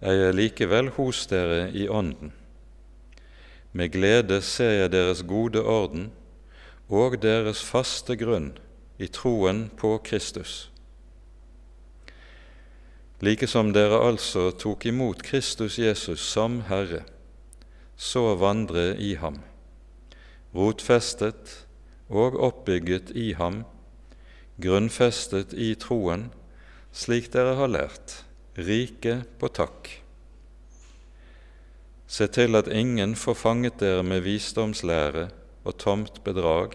er jeg likevel hos dere i ånden. Med glede ser jeg deres gode orden og deres faste grunn i troen på Kristus. Likesom dere altså tok imot Kristus Jesus som Herre, så vandre i ham, rotfestet og oppbygget i ham, grunnfestet i troen, slik dere har lært, rike på takk. Se til at ingen får fanget dere med visdomslære og tomt bedrag,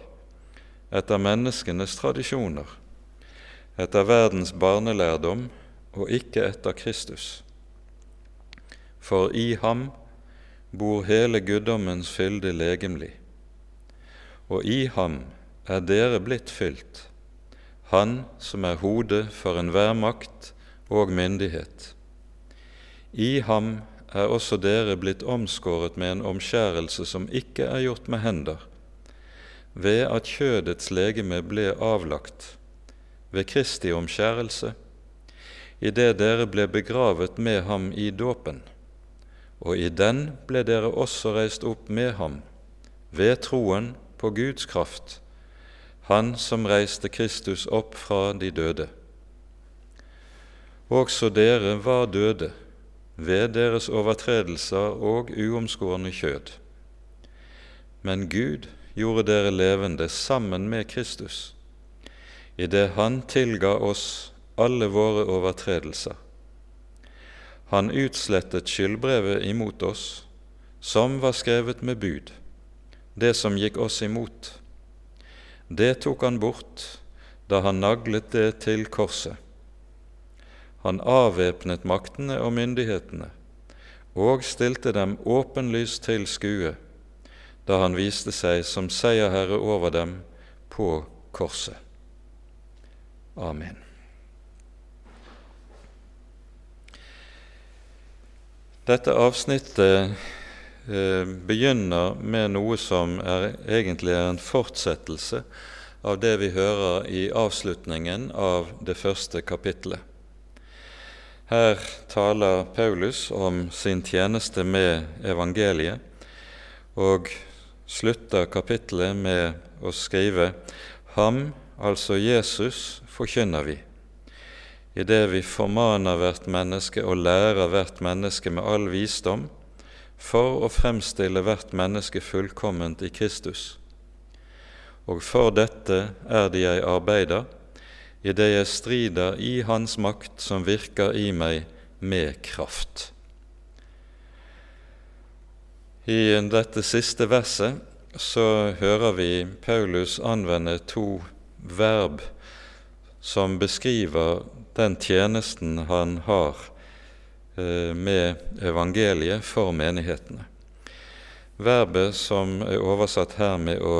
etter menneskenes tradisjoner, etter verdens barnelærdom og ikke etter Kristus. For i ham bor hele guddommens fylde legemlig, og i ham er dere blitt fylt, Han som er hodet for enhver makt og myndighet. I ham er også dere blitt omskåret med en omskjærelse som ikke er gjort med hender, ved at kjødets legeme ble avlagt, ved Kristi omskjærelse, idet dere ble begravet med ham i dåpen og i den ble dere også reist opp med ham, ved troen på Guds kraft, Han som reiste Kristus opp fra de døde. Også dere var døde ved deres overtredelser og uomskårne kjød. Men Gud gjorde dere levende sammen med Kristus, idet Han tilga oss alle våre overtredelser han utslettet skyldbrevet imot oss, som var skrevet med bud, det som gikk oss imot. Det tok han bort da han naglet det til korset. Han avvæpnet maktene og myndighetene og stilte dem åpenlyst til skue da han viste seg som seierherre over dem på korset. Amen. Dette avsnittet eh, begynner med noe som er, egentlig er en fortsettelse av det vi hører i avslutningen av det første kapittelet. Her taler Paulus om sin tjeneste med evangeliet, og slutter kapittelet med å skrive Ham, altså Jesus, forkynner vi i det vi formaner hvert menneske og lærer hvert menneske med all visdom, for å fremstille hvert menneske fullkomment i Kristus. Og for dette er det jeg arbeider, i det jeg strider i Hans makt som virker i meg med kraft. I dette siste verset så hører vi Paulus anvende to verb som beskriver den tjenesten han har eh, med evangeliet for menighetene. Verbet som er oversatt her med å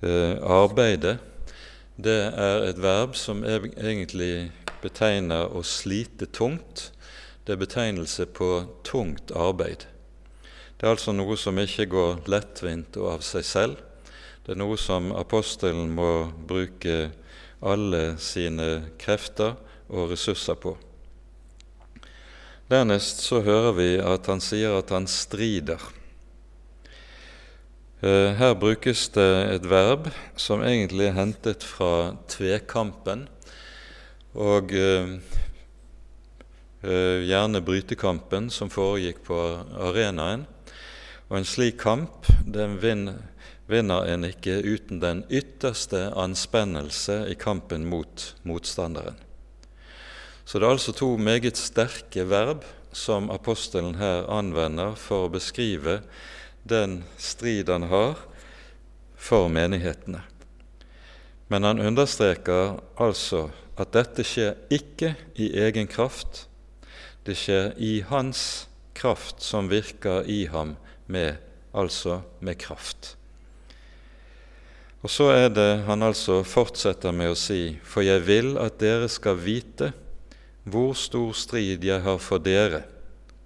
eh, arbeide, det er et verb som egentlig betegner å slite tungt. Det er betegnelse på tungt arbeid. Det er altså noe som ikke går lettvint og av seg selv. Det er noe som apostelen må bruke alle sine krefter og ressurser på. Dernest så hører vi at han sier at han strider. Eh, her brukes det et verb som egentlig er hentet fra tvekampen, og eh, eh, gjerne brytekampen som foregikk på arenaen. Og en slik kamp den vinner en ikke uten den ytterste anspennelse i kampen mot motstanderen. Så det er altså to meget sterke verb som apostelen her anvender for å beskrive den strid han har for menighetene. Men han understreker altså at dette skjer ikke i egen kraft. Det skjer i Hans kraft som virker i ham med, altså med kraft. Og så er det han altså fortsetter med å si, for jeg vil at dere skal vite hvor stor strid jeg har for dere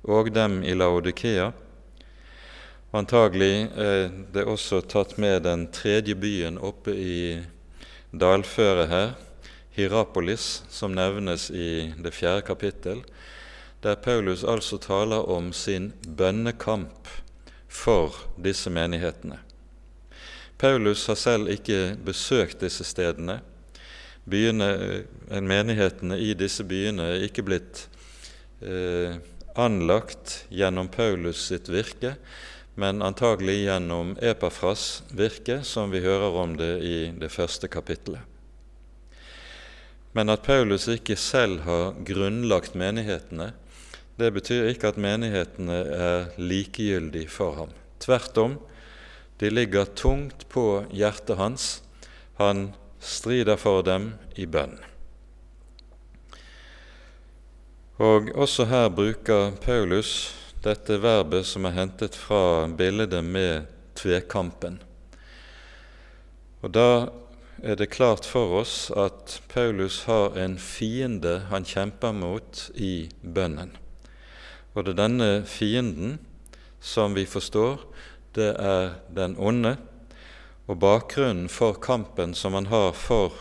og dem i Laodikea. Antagelig er det også tatt med den tredje byen oppe i dalføret her, Hierapolis, som nevnes i det fjerde kapittel, der Paulus altså taler om sin bønnekamp for disse menighetene. Paulus har selv ikke besøkt disse stedene. Byene, eh, menighetene i disse byene er ikke blitt eh, anlagt gjennom Paulus sitt virke, men antagelig gjennom Epafras virke, som vi hører om det i det første kapittelet. Men at Paulus ikke selv har grunnlagt menighetene, det betyr ikke at menighetene er likegyldige for ham. Tvert om, de ligger tungt på hjertet hans. Han strider for dem i bønn. Og også her bruker Paulus dette verbet som er hentet fra bildet med tvekampen. Og Da er det klart for oss at Paulus har en fiende han kjemper mot i bønnen. Og det er denne fienden som vi forstår, det er den onde. Og bakgrunnen for kampen som han har for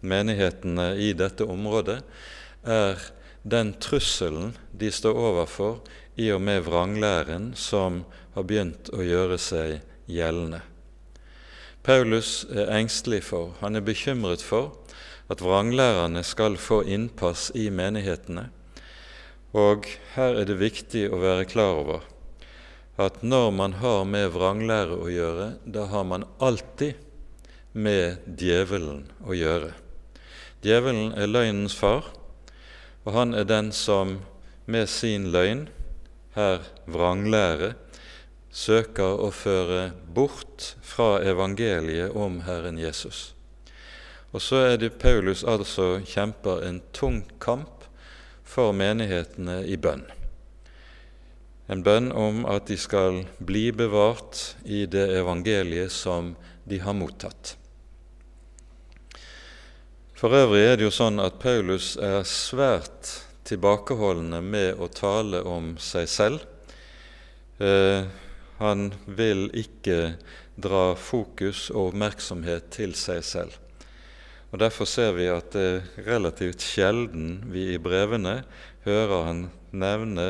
menighetene i dette området, er den trusselen de står overfor i og med vranglæren som har begynt å gjøre seg gjeldende. Paulus er engstelig for, han er bekymret for, at vranglærerne skal få innpass i menighetene. Og her er det viktig å være klar over at når man har med vranglære å gjøre, da har man alltid med djevelen å gjøre. Djevelen er løgnens far, og han er den som med sin løgn, her vranglære, søker å føre bort fra evangeliet om Herren Jesus. Og så er det Paulus altså kjemper en tung kamp for menighetene i bønn. En bønn om at de skal bli bevart i det evangeliet som de har mottatt. For øvrig er det jo sånn at Paulus er svært tilbakeholdende med å tale om seg selv. Eh, han vil ikke dra fokus og oppmerksomhet til seg selv. Og Derfor ser vi at det er relativt sjelden vi i brevene hører han nevne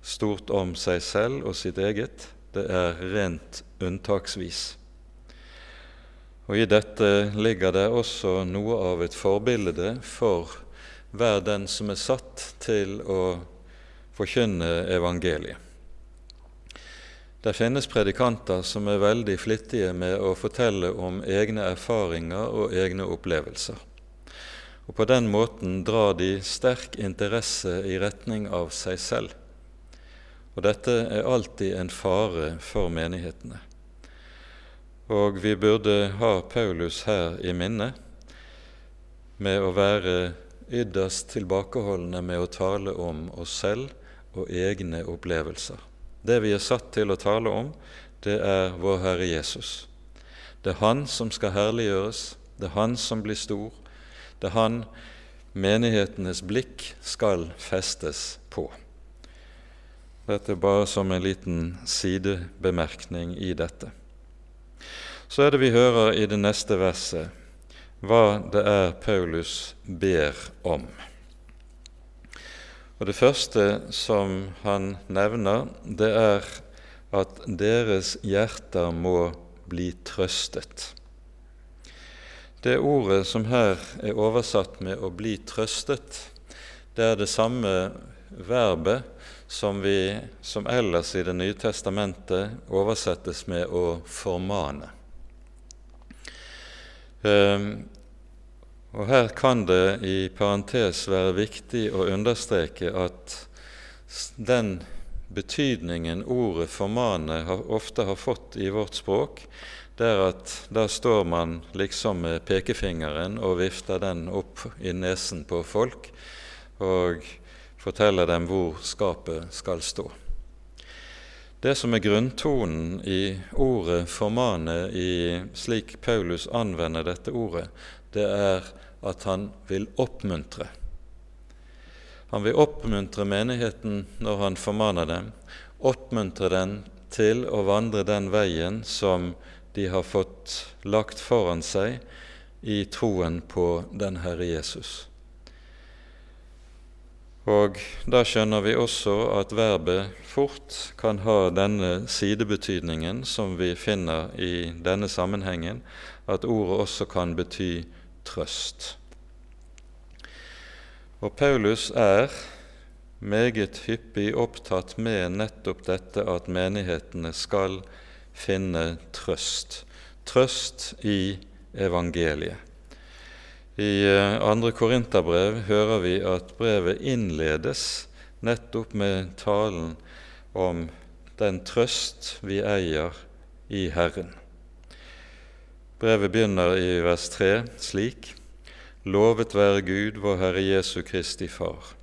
stort om seg selv og sitt eget. Det er rent unntaksvis. Og I dette ligger det også noe av et forbilde for hver den som er satt til å forkynne evangeliet. Det finnes predikanter som er veldig flittige med å fortelle om egne erfaringer og egne opplevelser. Og På den måten drar de sterk interesse i retning av seg selv. Og dette er alltid en fare for menighetene. Og vi burde ha Paulus her i minne med å være ytterst tilbakeholdne med å tale om oss selv og egne opplevelser. Det vi er satt til å tale om, det er vår Herre Jesus. Det er Han som skal herliggjøres, det er Han som blir stor, det er Han menighetenes blikk skal festes på. Dette er bare som en liten sidebemerkning i dette. Så er det vi hører i det neste verset hva det er Paulus ber om. Og Det første som han nevner, det er at deres hjerter må bli trøstet. Det ordet som her er oversatt med 'å bli trøstet', det er det samme verbet som, vi, som ellers i Det nye testamentet oversettes med 'å formane'. Ehm, og Her kan det i parentes være viktig å understreke at den betydningen ordet 'formane' ofte har fått i vårt språk, det er at da står man liksom med pekefingeren og vifter den opp i nesen på folk og forteller dem hvor skapet skal stå. Det som er grunntonen i ordet 'formane', i slik Paulus anvender dette ordet, det er at han vil oppmuntre. Han vil oppmuntre menigheten når han formaner dem, oppmuntre den til å vandre den veien som de har fått lagt foran seg i troen på den Herre Jesus. Og da skjønner vi også at verbet fort kan ha denne sidebetydningen som vi finner i denne sammenhengen, at ordet også kan bety trøst. Og Paulus er meget hyppig opptatt med nettopp dette at menighetene skal finne trøst. Trøst i evangeliet. I eh, andre Korinterbrev hører vi at brevet innledes nettopp med talen om den trøst vi eier i Herren. Brevet begynner i vers 3 slik.: Lovet være Gud, vår Herre Jesu Kristi Far,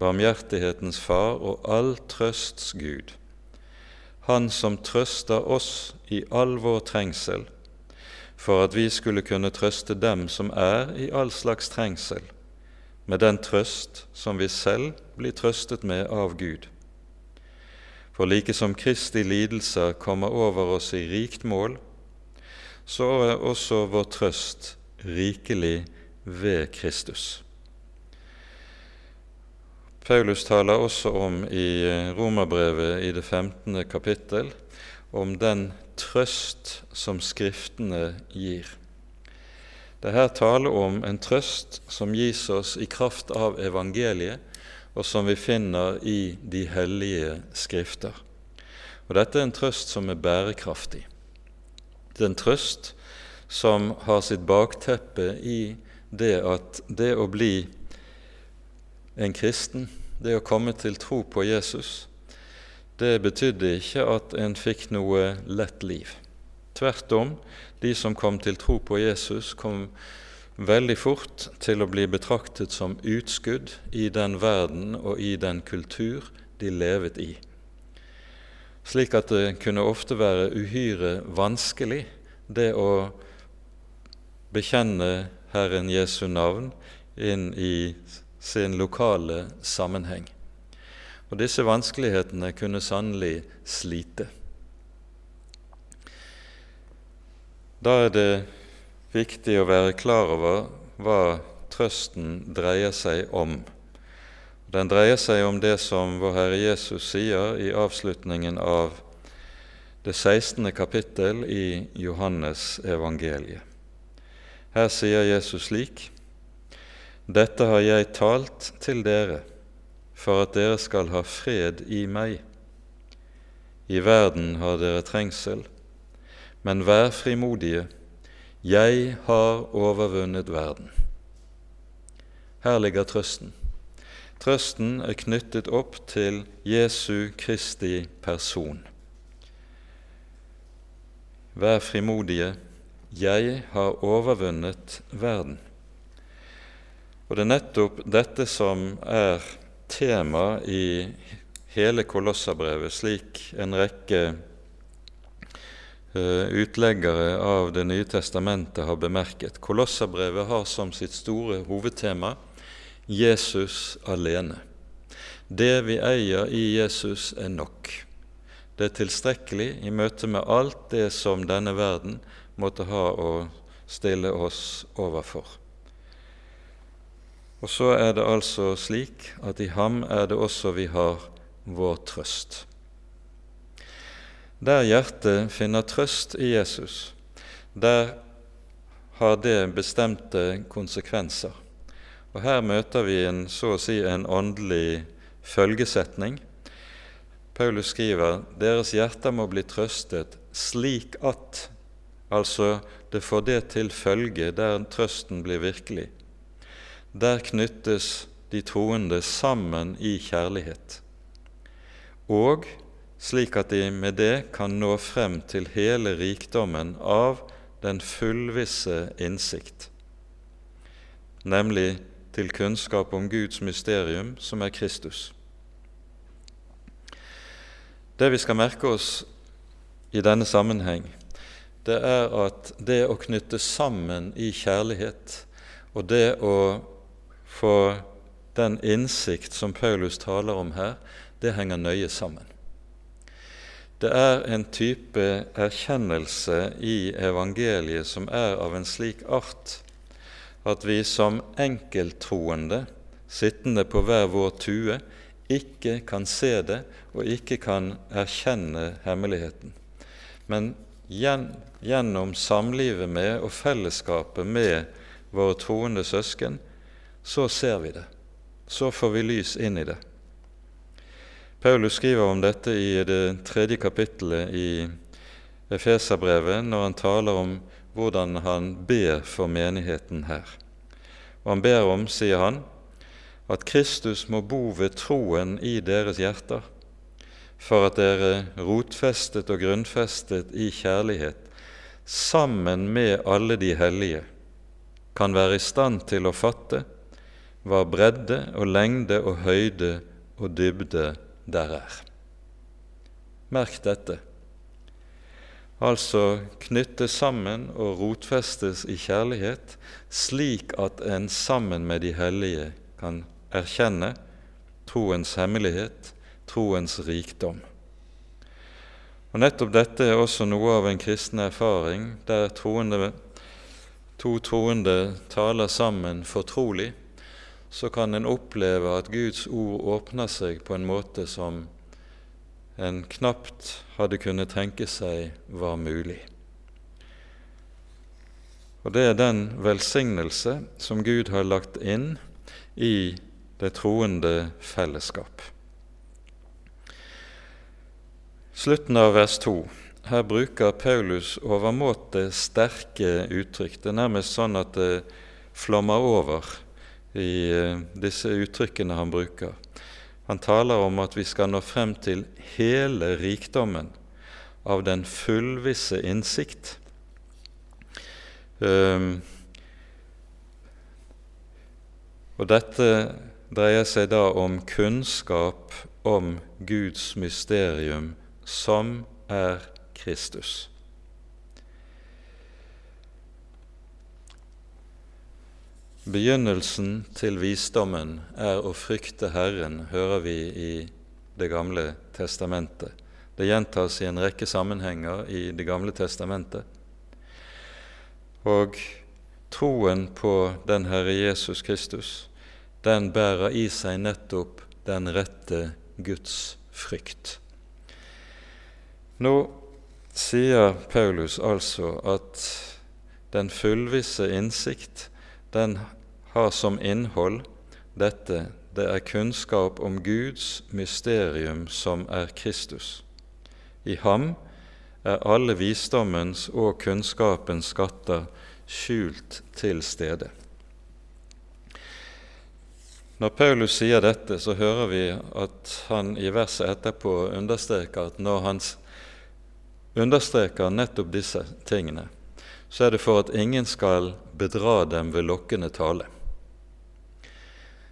barmhjertighetens Far og all trøsts Gud, Han som trøster oss i all vår trengsel, for at vi skulle kunne trøste dem som er i all slags trengsel, med den trøst som vi selv blir trøstet med av Gud. For like som Kristi lidelser kommer over oss i rikt mål, så er også vår trøst rikelig ved Kristus. Paulus taler også om i Romerbrevet i det 15. kapittel om den trøst som Skriftene gir. Det er her tale om en trøst som gis oss i kraft av evangeliet, og som vi finner i de hellige skrifter. Og Dette er en trøst som er bærekraftig. Det er en trøst som har sitt bakteppe i det at det å bli en kristen, det å komme til tro på Jesus, det betydde ikke at en fikk noe lett liv. Tvert om, de som kom til tro på Jesus, kom veldig fort til å bli betraktet som utskudd i den verden og i den kultur de levet i. Slik at det kunne ofte være uhyre vanskelig det å bekjenne Herren Jesu navn inn i sin lokale sammenheng. Og disse vanskelighetene kunne sannelig slite. Da er det viktig å være klar over hva trøsten dreier seg om. Den dreier seg om det som vår Herre Jesus sier i avslutningen av det 16. kapittel i Johannes evangeliet. Her sier Jesus slik.: Dette har jeg talt til dere for at dere skal ha fred i meg. I verden har dere trengsel, men vær frimodige, jeg har overvunnet verden. Her ligger trøsten. Trøsten er knyttet opp til Jesu Kristi person. Vær frimodige, jeg har overvunnet verden. Og det er nettopp dette som er tema i hele Kolossabrevet, slik en rekke uh, utleggere av Det nye testamentet har bemerket. Kolossabrevet har som sitt store hovedtema Jesus alene. Det vi eier i Jesus, er nok. Det er tilstrekkelig i møte med alt det som denne verden måtte ha å stille oss overfor. Og så er det altså slik at i ham er det også vi har vår trøst. Der hjertet finner trøst i Jesus, der har det bestemte konsekvenser. Og Her møter vi en, så å si en åndelig følgesetning. Paulus skriver deres hjerter må bli trøstet slik at Altså, det får det til følge der trøsten blir virkelig der knyttes de troende sammen i kjærlighet, og slik at de med det kan nå frem til hele rikdommen av den fullvisse innsikt, nemlig til kunnskap om Guds mysterium, som er Kristus. Det vi skal merke oss i denne sammenheng, det er at det å knytte sammen i kjærlighet og det å for den innsikt som Paulus taler om her, det henger nøye sammen. Det er en type erkjennelse i evangeliet som er av en slik art at vi som enkelttroende sittende på hver vår tue, ikke kan se det og ikke kan erkjenne hemmeligheten. Men gjennom samlivet med og fellesskapet med våre troende søsken, så ser vi det. Så får vi lys inn i det. Paulus skriver om dette i det tredje kapittelet i Efeserbrevet når han taler om hvordan han ber for menigheten her. Og han ber om, sier han, at Kristus må bo ved troen i deres hjerter, for at dere, rotfestet og grunnfestet i kjærlighet, sammen med alle de hellige, kan være i stand til å fatte hva bredde og lengde og høyde og dybde der er. Merk dette. Altså knyttes sammen og rotfestes i kjærlighet, slik at en sammen med de hellige kan erkjenne troens hemmelighet, troens rikdom. Og Nettopp dette er også noe av en kristen erfaring, der troende, to troende taler sammen fortrolig. Så kan en oppleve at Guds ord åpner seg på en måte som en knapt hadde kunnet tenke seg var mulig. Og Det er den velsignelse som Gud har lagt inn i det troende fellesskap. Slutten av vers 2. Her bruker Paulus overmåte sterke uttrykk. Det er nærmest sånn at det flommer over i eh, disse uttrykkene han bruker. Han taler om at vi skal nå frem til hele rikdommen av den fullvisse innsikt. Um, og dette dreier seg da om kunnskap om Guds mysterium som er Kristus. Begynnelsen til visdommen er å frykte Herren, hører vi i Det gamle testamentet. Det gjentas i en rekke sammenhenger i Det gamle testamentet. Og troen på den Herre Jesus Kristus, den bærer i seg nettopp den rette Guds frykt. Nå sier Paulus altså at den fullvisse innsikt, den har som innhold dette det er kunnskap om Guds mysterium som er Kristus. I ham er alle visdommens og kunnskapens skatter skjult til stede. Når Paulus sier dette, så hører vi at han i verset etterpå understreker at når han understreker nettopp disse tingene, så er det for at ingen skal bedra dem ved lokkende tale.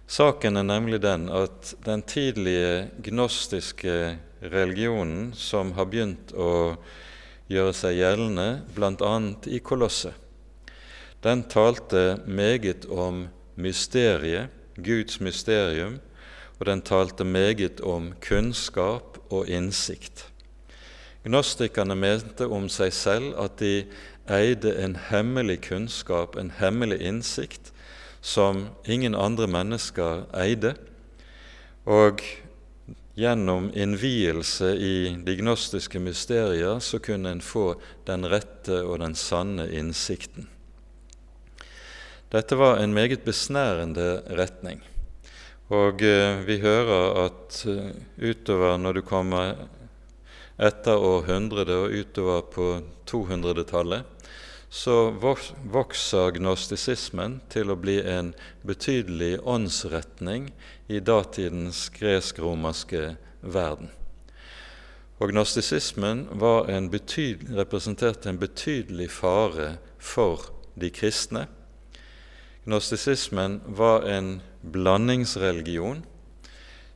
Saken er nemlig den at den tidlige gnostiske religionen som har begynt å gjøre seg gjeldende bl.a. i Kolosset, den talte meget om mysteriet, Guds mysterium, og den talte meget om kunnskap og innsikt. Gnostikerne mente om seg selv at de eide en hemmelig kunnskap, en hemmelig innsikt, som ingen andre mennesker eide. Og gjennom innvielse i de gnostiske mysterier så kunne en få den rette og den sanne innsikten. Dette var en meget besnærende retning. Og eh, vi hører at uh, utover når du kommer etter århundret og utover på 200-tallet, så vokser gnostisismen til å bli en betydelig åndsretning i datidens gresk-romerske verden. Og gnostisismen en representerte en betydelig fare for de kristne. Gnostisismen var en blandingsreligion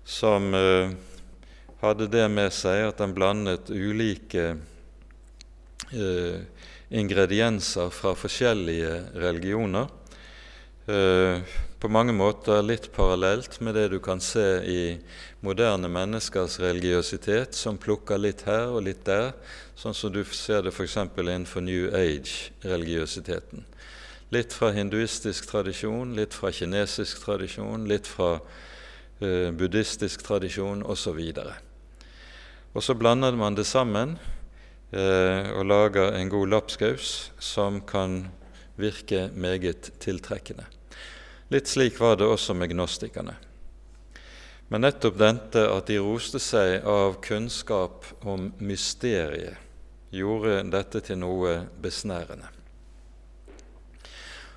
som uh, hadde det med seg at den blandet ulike eh, ingredienser fra forskjellige religioner. Eh, på mange måter litt parallelt med det du kan se i moderne menneskers religiøsitet, som plukker litt her og litt der, sånn som du ser det f.eks. innenfor New Age-religiøsiteten. Litt fra hinduistisk tradisjon, litt fra kinesisk tradisjon, litt fra eh, buddhistisk tradisjon osv. Og så blander man det sammen eh, og lager en god lapskaus som kan virke meget tiltrekkende. Litt slik var det også med gnostikerne. Men nettopp dette at de roste seg av kunnskap om mysteriet, gjorde dette til noe besnærende.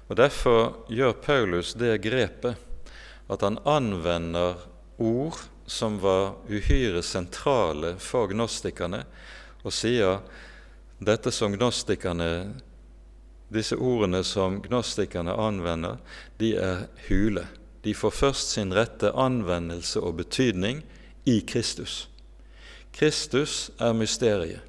Og Derfor gjør Paulus det grepet at han anvender ord som var uhyre sentrale for gnostikerne, og sier dette som gnostikerne disse ordene som gnostikerne anvender, de er hule. De får først sin rette anvendelse og betydning i Kristus. Kristus er mysteriet.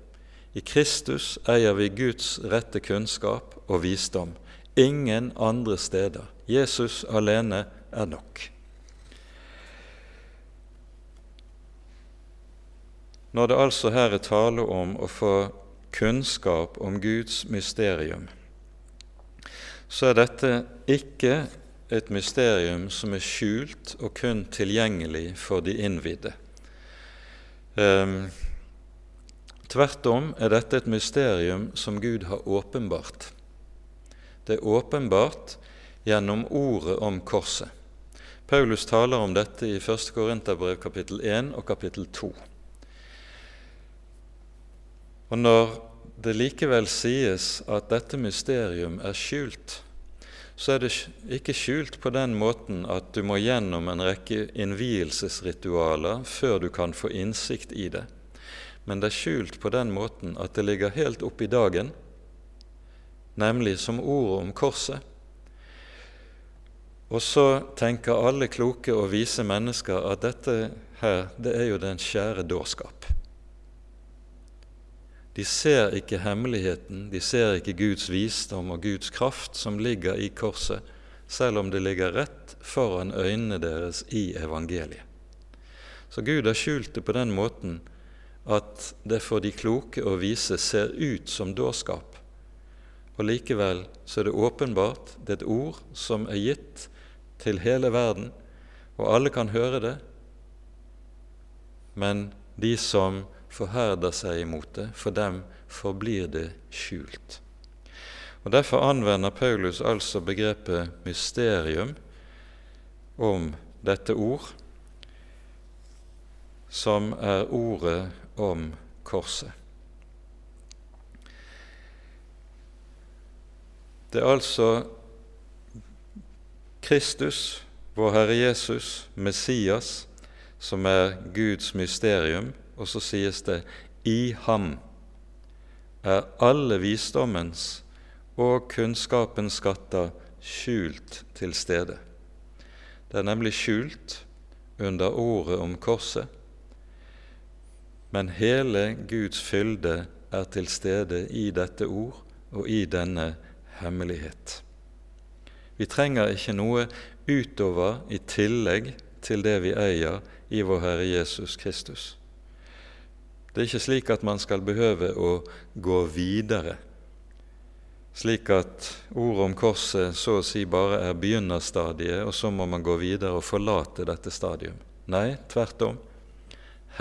I Kristus eier vi Guds rette kunnskap og visdom. Ingen andre steder. Jesus alene er nok. Når det altså her er tale om å få kunnskap om Guds mysterium, så er dette ikke et mysterium som er skjult og kun tilgjengelig for de innvidde. Um, tvert om er dette et mysterium som Gud har åpenbart. Det er åpenbart gjennom ordet om korset. Paulus taler om dette i 1. Korinterbrev kapittel 1 og kapittel 2. Og når det likevel sies at dette mysterium er skjult, så er det ikke skjult på den måten at du må gjennom en rekke innvielsesritualer før du kan få innsikt i det. Men det er skjult på den måten at det ligger helt opp i dagen, nemlig som ordet om korset. Og så tenker alle kloke og vise mennesker at dette her, det er jo den skjære dårskap. De ser ikke hemmeligheten, de ser ikke Guds visdom og Guds kraft som ligger i korset, selv om det ligger rett foran øynene deres i evangeliet. Så Gud har skjult det på den måten at det for de kloke og vise ser ut som dårskap. Og likevel så er det åpenbart, det er et ord som er gitt til hele verden, og alle kan høre det, men de som forherder seg imot det, for dem forblir det skjult. Og Derfor anvender Paulus altså begrepet mysterium om dette ord, som er ordet om korset. Det er altså Kristus, vår Herre Jesus, Messias, som er Guds mysterium, og så sies det i ham er alle visdommens og kunnskapens skatter skjult til stede. Det er nemlig skjult under ordet om korset, men hele Guds fylde er til stede i dette ord og i denne hemmelighet. Vi trenger ikke noe utover i tillegg til det vi eier i vår Herre Jesus Kristus. Det er ikke slik at man skal behøve å gå videre, slik at ordet om korset så å si bare er begynnerstadiet, og så må man gå videre og forlate dette stadium. Nei, tvert om.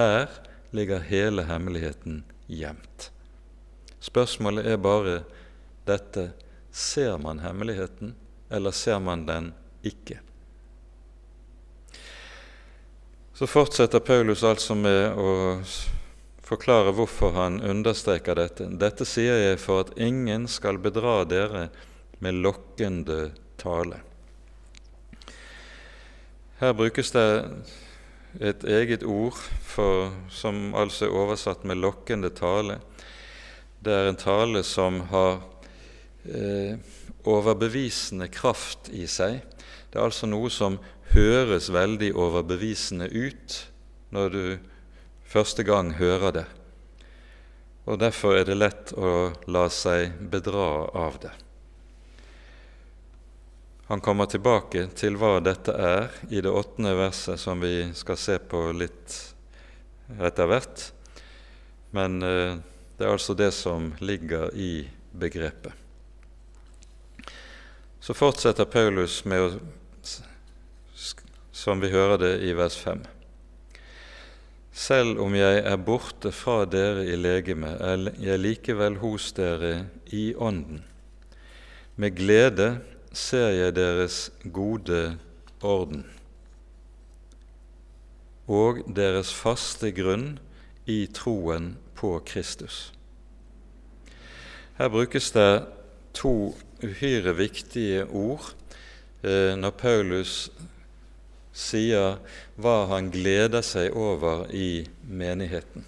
Her ligger hele hemmeligheten gjemt. Spørsmålet er bare dette ser man hemmeligheten, eller ser man den ikke? Så fortsetter Paulus altså med å forklare hvorfor han understreker dette. Dette sier jeg for at ingen skal bedra dere med lokkende tale. Her brukes det et eget ord for, som altså er oversatt med 'lokkende tale'. Det er en tale som har eh, overbevisende kraft i seg. Det er altså noe som høres veldig overbevisende ut når du første gang hører det, og derfor er det lett å la seg bedra av det. Han kommer tilbake til hva dette er i det åttende verset, som vi skal se på litt etter hvert. Men eh, det er altså det som ligger i begrepet. Så fortsetter Paulus med å, som vi hører det i vers 5. Selv om jeg er borte fra dere i legeme, er jeg likevel hos dere i ånden. Med glede ser jeg deres gode orden og deres faste grunn i troen på Kristus. Her brukes det to uhyre viktige ord eh, når Paulus sier hva han gleder seg over i menigheten.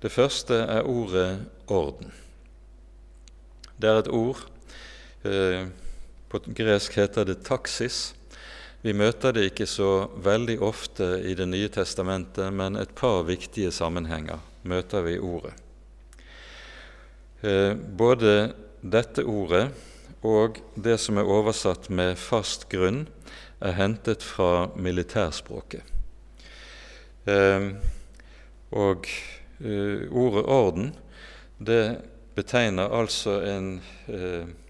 Det første er ordet 'orden'. Det er et ord eh, På gresk heter det 'taksis'. Vi møter det ikke så veldig ofte i Det nye testamentet, men et par viktige sammenhenger møter vi ordet. Eh, både dette ordet og det som er oversatt med 'fast grunn', er hentet fra militærspråket. Eh, og eh, ordet 'orden' det betegner altså en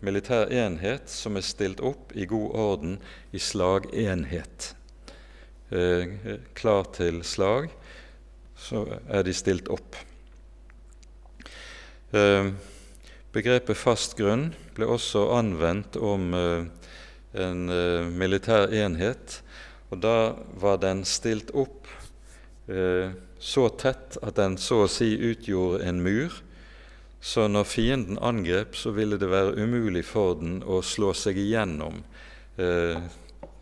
militær enhet som er stilt opp i god orden i slagenhet. klar til slag, så er de stilt opp. Eh, begrepet fast grunn ble også anvendt om eh, en eh, militær enhet, og da var den stilt opp så tett at den så å si utgjorde en mur. Så når fienden angrep, så ville det være umulig for den å slå seg igjennom eh,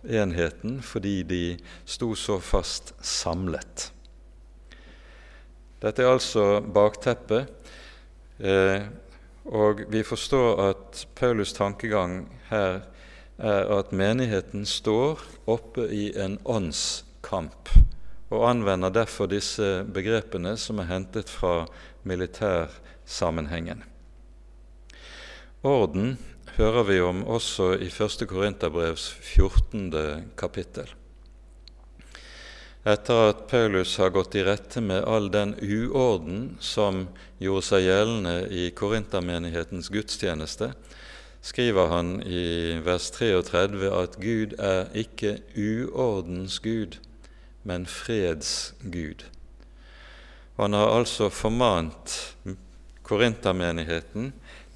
enheten fordi de sto så fast samlet. Dette er altså bakteppet Eh, og vi forstår at Paulus' tankegang her er at menigheten står oppe i en åndskamp, og anvender derfor disse begrepene som er hentet fra militærsammenhengen. Orden hører vi om også i 1. Korinterbrevs 14. kapittel etter at Paulus har gått i rette med all den uorden som gjorde seg gjeldende i korintermenighetens gudstjeneste, skriver han i vers 33 at Gud er ikke uordens Gud, men freds Gud. Han har altså formant korintermenigheten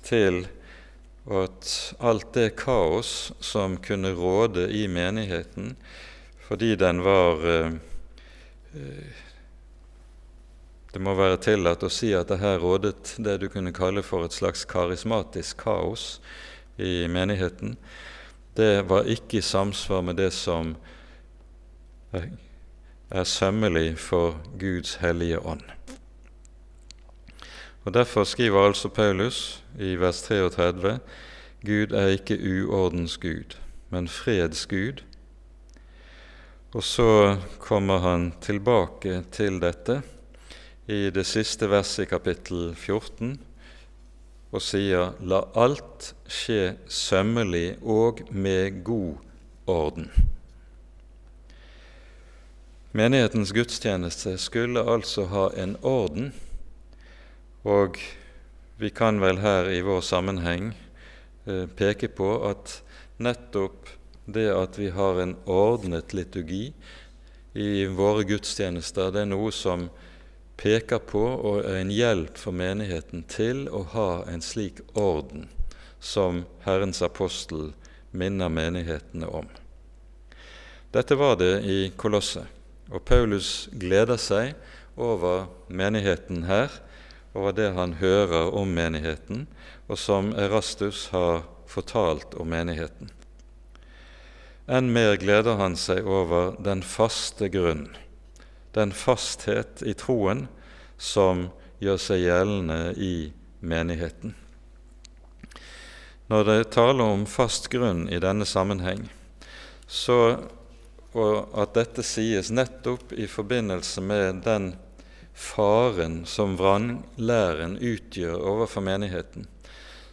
til at alt det kaos som kunne råde i menigheten fordi den var eh, det må være tillatt å si at det her rådet det du kunne kalle for et slags karismatisk kaos i menigheten. Det var ikke i samsvar med det som er sømmelig for Guds hellige ånd. Og Derfor skriver altså Paulus i vers 33 Gud er ikke uordens Gud, men freds Gud, og så kommer han tilbake til dette i det siste verset i kapittel 14 og sier la alt skje sømmelig og med god orden. Menighetens gudstjeneste skulle altså ha en orden, og vi kan vel her i vår sammenheng eh, peke på at nettopp det at vi har en ordnet liturgi i våre gudstjenester, det er noe som peker på og er en hjelp for menigheten til å ha en slik orden som Herrens apostel minner menighetene om. Dette var det i Kolosset, og Paulus gleder seg over menigheten her, over det han hører om menigheten, og som Erastus har fortalt om menigheten. Enn mer gleder han seg over den faste grunn, den fasthet i troen som gjør seg gjeldende i menigheten. Når det taler om fast grunn i denne sammenheng, så, og at dette sies nettopp i forbindelse med den faren som vranglæren utgjør overfor menigheten,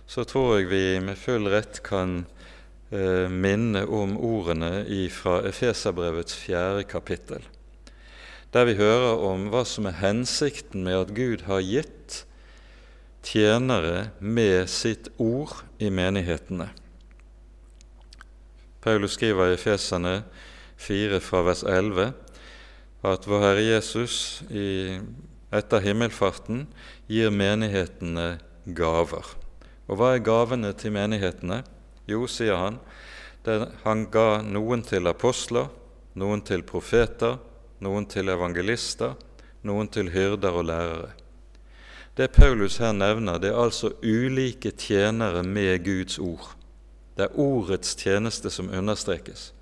så tror jeg vi med full rett kan eh, minne om ordene fra Efeserbrevets fjerde kapittel, der vi hører om hva som er hensikten med at Gud har gitt tjenere med sitt ord i menighetene. Paulus skriver i fjesene 4 fra vers 11 at vår Herre Jesus i, etter himmelfarten gir menighetene gaver. Og hva er gavene til menighetene? Jo, sier han, han ga noen til apostler, noen til profeter, noen til evangelister, noen til hyrder og lærere. Det Paulus her nevner, det er altså ulike tjenere med Guds ord. Det er ordets tjeneste som understrekes.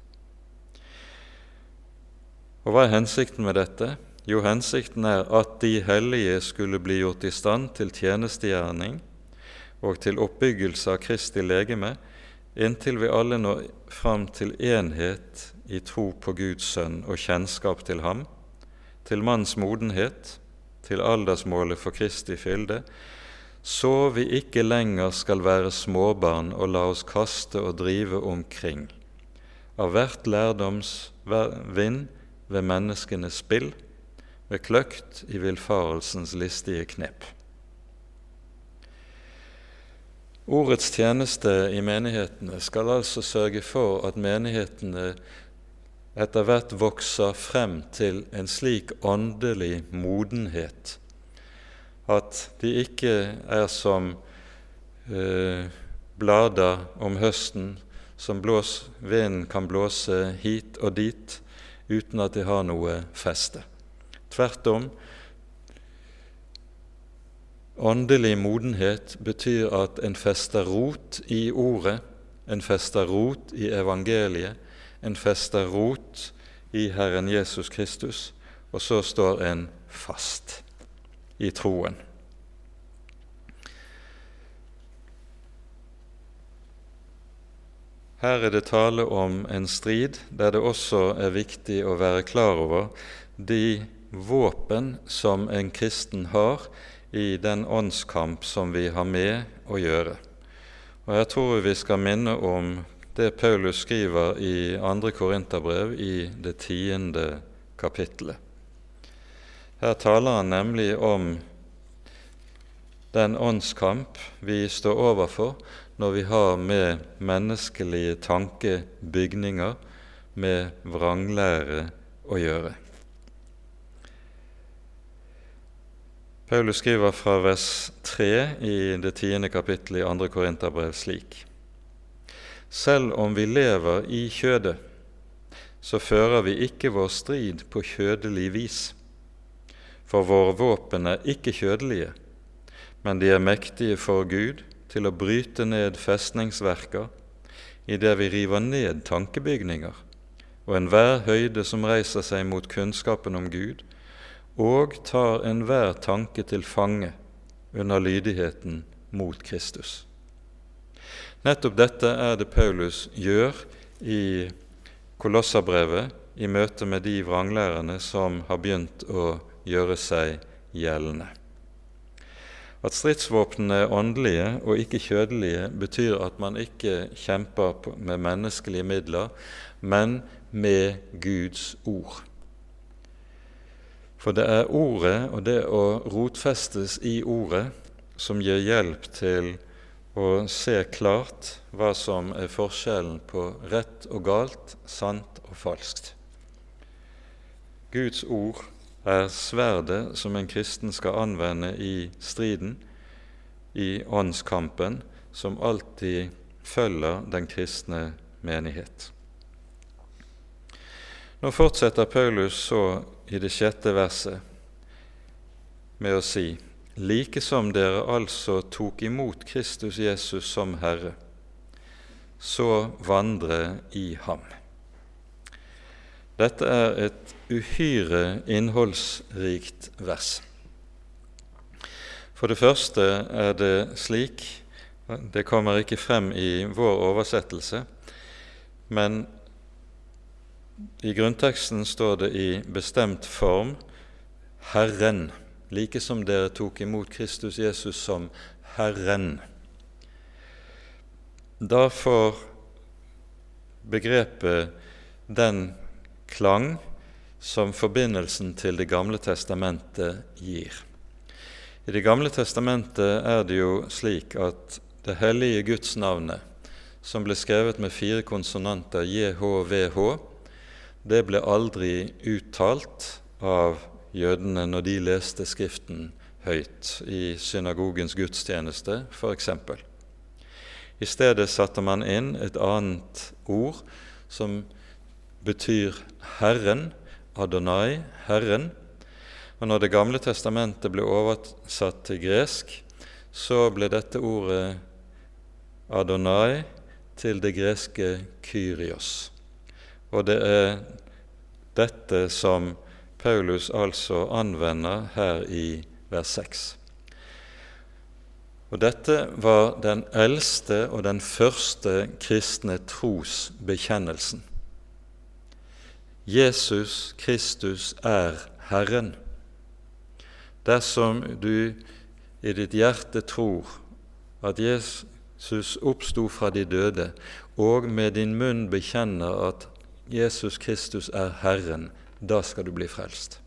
Og hva er hensikten med dette? Jo, hensikten er at de hellige skulle bli gjort i stand til tjenestegjerning og til oppbyggelse av Kristi legeme, inntil vi alle når fram til enhet i tro på Guds sønn og kjennskap til ham, til manns modenhet, til aldersmålet for Kristi fylde, så vi ikke lenger skal være småbarn og la oss kaste og drive omkring av hvert lærdoms vind ved menneskenes spill, ved kløkt i villfarelsens listige knep. Ordets tjeneste i menighetene skal altså sørge for at menighetene etter hvert vokser frem til en slik åndelig modenhet at de ikke er som eh, blader om høsten som blås, vinden kan blåse hit og dit uten at de har noe feste. Tvert om, Åndelig modenhet betyr at en fester rot i ordet, en fester rot i evangeliet, en fester rot i Herren Jesus Kristus, og så står en fast i troen. Her er det tale om en strid der det også er viktig å være klar over de våpen som en kristen har i den åndskamp som vi har med å gjøre. Og Jeg tror vi skal minne om det Paulus skriver i 2. Korinterbrev i det tiende kapittelet. Her taler han nemlig om den åndskamp vi står overfor når vi har med menneskelige tankebygninger, med vranglære, å gjøre. Paulus skriver fra vers 3 i det tiende kapittelet i 2. Korinterbrev slik.: Selv om vi lever i kjødet, så fører vi ikke vår strid på kjødelig vis. For våre våpen er ikke kjødelige, men de er mektige for Gud til å bryte ned festningsverker idet vi river ned tankebygninger og enhver høyde som reiser seg mot kunnskapen om Gud, og tar enhver tanke til fange under lydigheten mot Kristus. Nettopp dette er det Paulus gjør i Kolossabrevet i møte med de vranglærerne som har begynt å gjøre seg gjeldende. At stridsvåpnene er åndelige og ikke kjødelige, betyr at man ikke kjemper med menneskelige midler, men med Guds ord. For det er Ordet og det å rotfestes i Ordet som gir hjelp til å se klart hva som er forskjellen på rett og galt, sant og falskt. Guds ord er sverdet som en kristen skal anvende i striden, i åndskampen, som alltid følger den kristne menighet. Nå fortsetter Paulus så i det sjette verset med å si like som dere altså tok imot Kristus Jesus som Herre, så vandre i ham. Dette er et uhyre innholdsrikt vers. For det første er det slik Det kommer ikke frem i vår oversettelse, men i grunnteksten står det i bestemt form 'Herren', like som dere tok imot Kristus Jesus som Herren. Da får begrepet den klang som forbindelsen til Det gamle testamentet gir. I Det gamle testamentet er det jo slik at det hellige Guds navnet, som ble skrevet med fire konsonanter, JHVH, det ble aldri uttalt av jødene når de leste Skriften høyt i synagogens gudstjeneste, f.eks. I stedet satte man inn et annet ord som betyr Herren, Adonai, Herren. Og når Det gamle testamentet ble oversatt til gresk, så ble dette ordet Adonai til det greske Kyrios. Og det er dette som Paulus altså anvender her i vers 6. Og Dette var den eldste og den første kristne trosbekjennelsen. Jesus Kristus er Herren. Dersom du i ditt hjerte tror at Jesus oppsto fra de døde, og med din munn bekjenner at Jesus Kristus er Herren, da skal du bli frelst.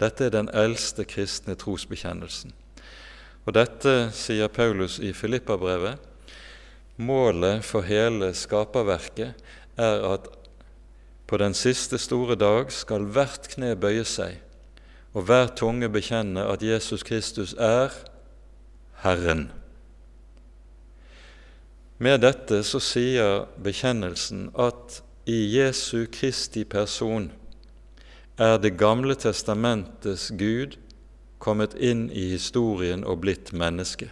Dette er den eldste kristne trosbekjennelsen. Og dette sier Paulus i Filippabrevet. Målet for hele skaperverket er at på den siste store dag skal hvert kne bøye seg, og hver tunge bekjenne at Jesus Kristus er Herren. Med dette så sier bekjennelsen at i Jesu Kristi person er Det gamle testamentets Gud kommet inn i historien og blitt menneske.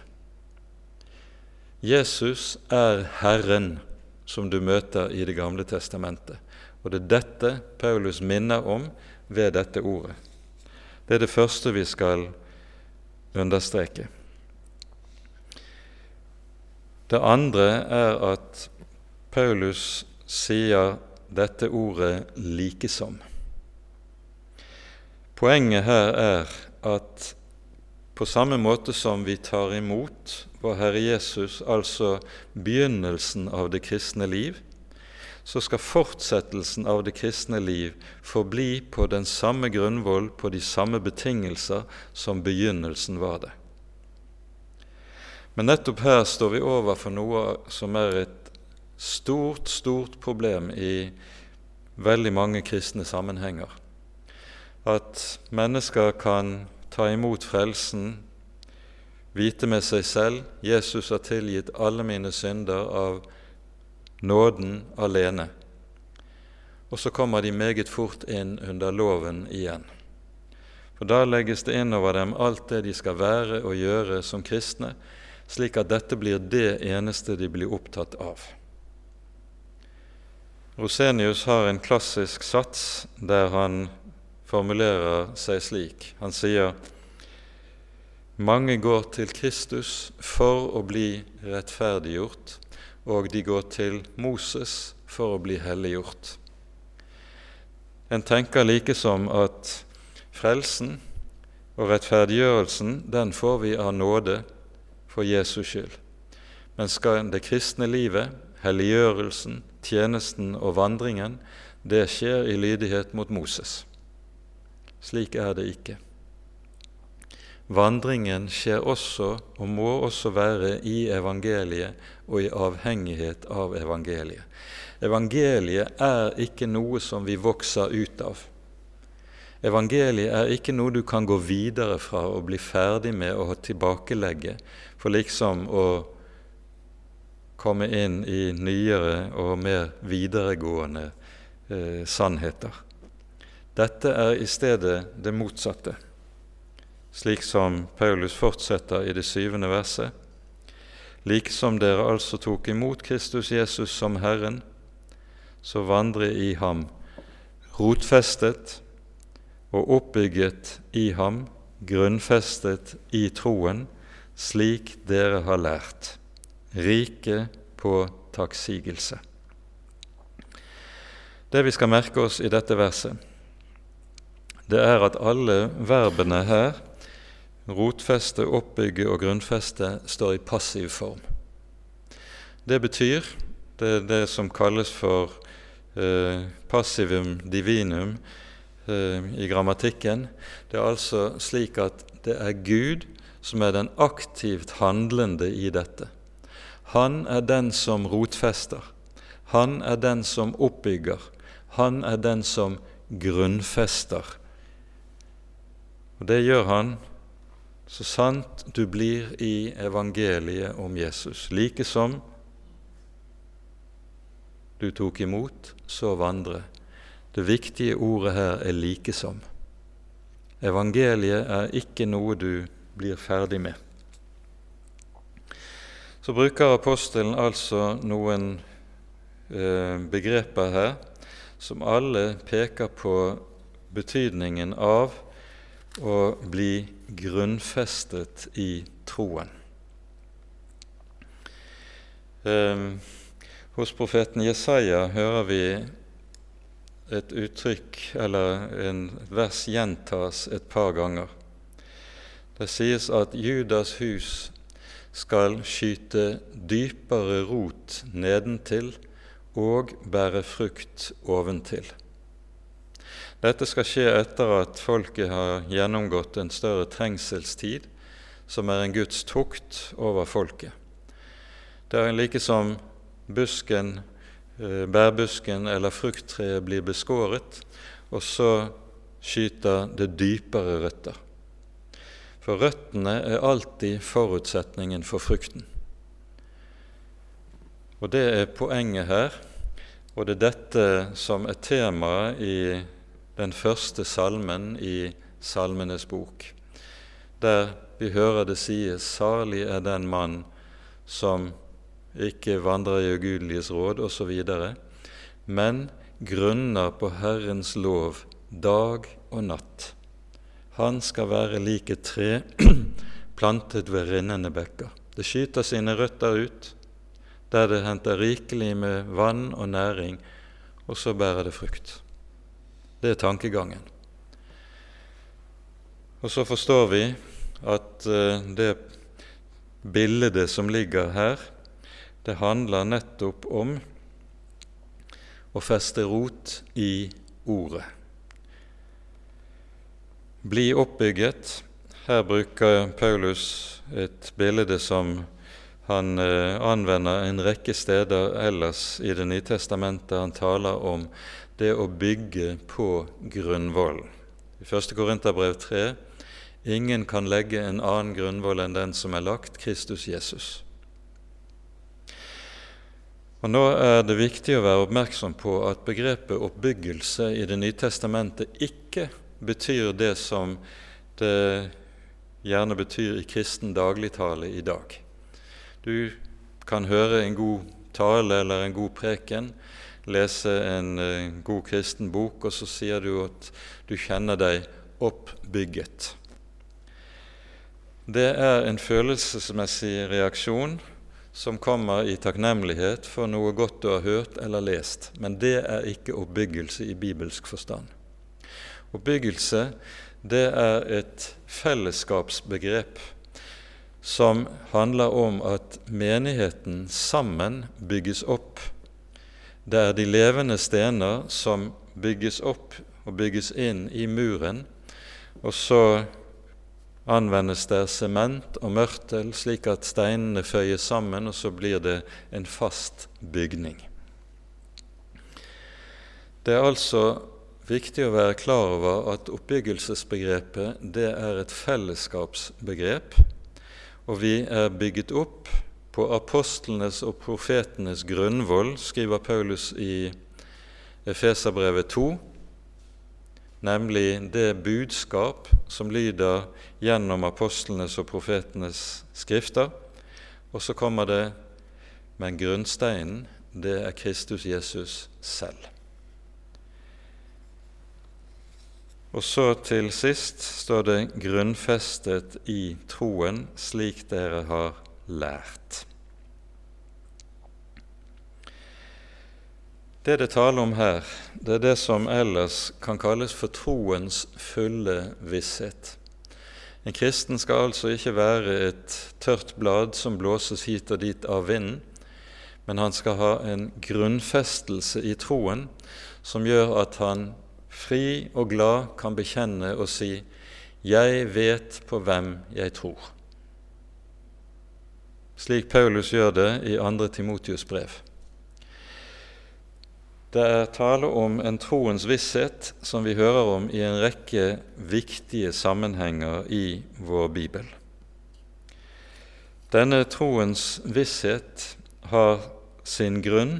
Jesus er Herren som du møter i Det gamle testamentet. Og det er dette Paulus minner om ved dette ordet. Det er det første vi skal understreke. Det andre er at Paulus sier dette ordet 'likesom'. Poenget her er at på samme måte som vi tar imot vår Herre Jesus, altså begynnelsen av det kristne liv, så skal fortsettelsen av det kristne liv forbli på den samme grunnvoll, på de samme betingelser som begynnelsen var det. Men nettopp her står vi overfor noe som er et stort, stort problem i veldig mange kristne sammenhenger. At mennesker kan ta imot frelsen, vite med seg selv Jesus har tilgitt alle mine synder av nåden alene. Og så kommer de meget fort inn under loven igjen. For da legges det inn over dem alt det de skal være og gjøre som kristne, slik at dette blir det eneste de blir opptatt av. Rosenius har en klassisk sats der han formulerer seg slik. Han sier mange går til Kristus for å bli rettferdiggjort, og de går til Moses for å bli helliggjort. En tenker likesom at frelsen og rettferdiggjørelsen den får vi av nåde for Jesus skyld. Men skal det kristne livet, helliggjørelsen, tjenesten og vandringen, det skjer i lydighet mot Moses. Slik er det ikke. Vandringen skjer også, og må også være, i evangeliet og i avhengighet av evangeliet. Evangeliet er ikke noe som vi vokser ut av. Evangeliet er ikke noe du kan gå videre fra og bli ferdig med å tilbakelegge for liksom å komme inn i nyere og mer videregående eh, sannheter. Dette er i stedet det motsatte slik som Paulus fortsetter i det syvende verset. Liksom dere altså tok imot Kristus Jesus som Herren, så vandre i ham, rotfestet og oppbygget i ham, grunnfestet i troen, slik dere har lært, rike på takksigelse. Det vi skal merke oss i dette verset, det er at alle verbene her Rotfeste, oppbygge og grunnfeste står i passiv form. Det betyr det er det som kalles for eh, passivum divinum eh, i grammatikken. Det er altså slik at det er Gud som er den aktivt handlende i dette. Han er den som rotfester. Han er den som oppbygger. Han er den som grunnfester. Og Det gjør han så sant du blir i evangeliet om Jesus, like som du tok imot, så vandre. Det viktige ordet her er 'likesom'. Evangeliet er ikke noe du blir ferdig med. Så bruker apostelen altså noen eh, begreper her som alle peker på betydningen av å bli grunnfestet i troen. Eh, hos profeten Jesaja hører vi et uttrykk eller en vers gjentas et par ganger. Det sies at Judas hus skal skyte dypere rot nedentil og bære frukt oventil. Dette skal skje etter at folket har gjennomgått en større trengselstid, som er en Guds tukt over folket. Det er like som busken, eh, bærbusken eller frukttreet blir beskåret, og så skyter det dypere røtter. For røttene er alltid forutsetningen for frukten. Og det er poenget her, og det er dette som er temaet i den første salmen i Salmenes bok, der vi hører det sies 'Salig er den mann som ikke vandrer i ugudeliges råd osv., men grunner på Herrens lov dag og natt. Han skal være lik et tre plantet ved rinnende bekker. Det skyter sine røtter ut, der det henter rikelig med vann og næring, og så bærer det frukt. Det er tankegangen. Og så forstår vi at uh, det bildet som ligger her, det handler nettopp om å feste rot i Ordet. Bli oppbygget. Her bruker Paulus et bilde som han eh, anvender en rekke steder ellers i Det nye testamentet. Han taler om det å bygge på grunnvollen. I 1. Korinterbrev 3.: Ingen kan legge en annen grunnvoll enn den som er lagt, Kristus Jesus. Og Nå er det viktig å være oppmerksom på at begrepet oppbyggelse i Det nye testamentet ikke betyr det som det gjerne betyr i kristen dagligtale i dag. Du kan høre en god tale eller en god preken, lese en uh, god kristen bok, og så sier du at du kjenner deg oppbygget. Det er en følelsesmessig reaksjon som kommer i takknemlighet for noe godt du har hørt eller lest, men det er ikke oppbyggelse i bibelsk forstand. Oppbyggelse det er et fellesskapsbegrep som handler om at menigheten sammen bygges opp. Det er de levende stener som bygges opp og bygges inn i muren, og så anvendes der sement og mørtel, slik at steinene føyes sammen, og så blir det en fast bygning. Det er altså viktig å være klar over at oppbyggelsesbegrepet det er et fellesskapsbegrep, og vi er bygget opp på apostlenes og profetenes grunnvoll, skriver Paulus i Efeserbrevet 2, nemlig det budskap som lyder gjennom apostlenes og profetenes skrifter. Og så kommer det Men grunnsteinen, det er Kristus Jesus selv. Og så til sist står det 'grunnfestet i troen, slik dere har lært'. Det det taler om her, det er det som ellers kan kalles for troens fulle visshet. En kristen skal altså ikke være et tørt blad som blåses hit og dit av vinden, men han skal ha en grunnfestelse i troen som gjør at han fri og glad kan bekjenne og si 'Jeg vet på hvem jeg tror'. slik Paulus gjør det i 2. Timotius brev. Det er tale om en troens visshet som vi hører om i en rekke viktige sammenhenger i vår bibel. Denne troens visshet har sin grunn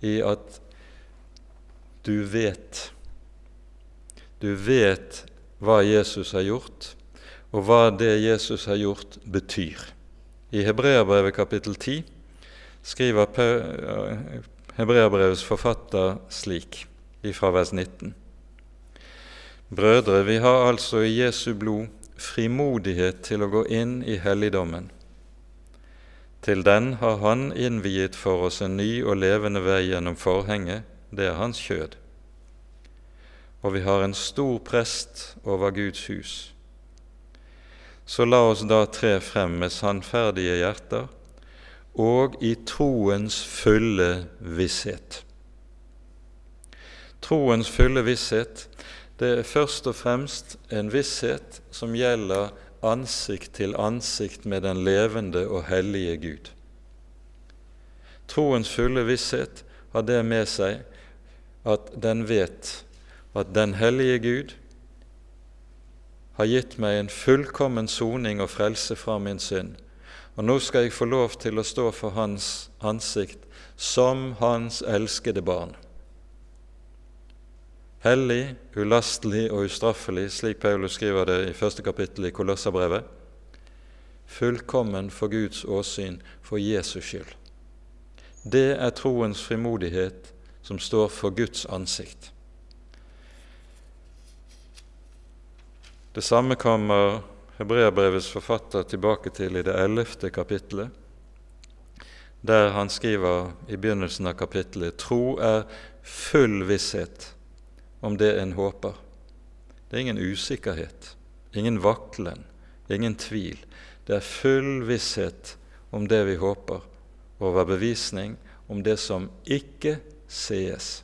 i at du vet. Du vet hva Jesus har gjort, og hva det Jesus har gjort, betyr. I Hebreabrevet kapittel 10 skriver Hebreabrevets forfatter slik, ifra vers 19. Brødre, vi har altså i Jesu blod frimodighet til å gå inn i helligdommen. Til den har Han innviet for oss en ny og levende vei gjennom forhenget, det er Hans kjød. Og vi har en stor prest over Guds hus. Så la oss da tre frem med sannferdige hjerter og i troens fulle visshet. Troens fulle visshet det er først og fremst en visshet som gjelder ansikt til ansikt med den levende og hellige Gud. Troens fulle visshet har det med seg at den vet at den hellige Gud har gitt meg en fullkommen soning og frelse fra min synd, og nå skal jeg få lov til å stå for Hans ansikt som Hans elskede barn. Hellig, ulastelig og ustraffelig, slik Paulus skriver det i første kapittel i Kolossabrevet. Fullkommen for Guds åsyn for Jesus skyld. Det er troens frimodighet som står for Guds ansikt. Det samme kommer Hebreabrevets forfatter tilbake til i det ellevte kapittelet, der han skriver i begynnelsen av kapittelet tro er full visshet om det en håper. Det er ingen usikkerhet, ingen vaklen, ingen tvil. Det er full visshet om det vi håper, overbevisning om det som ikke sees.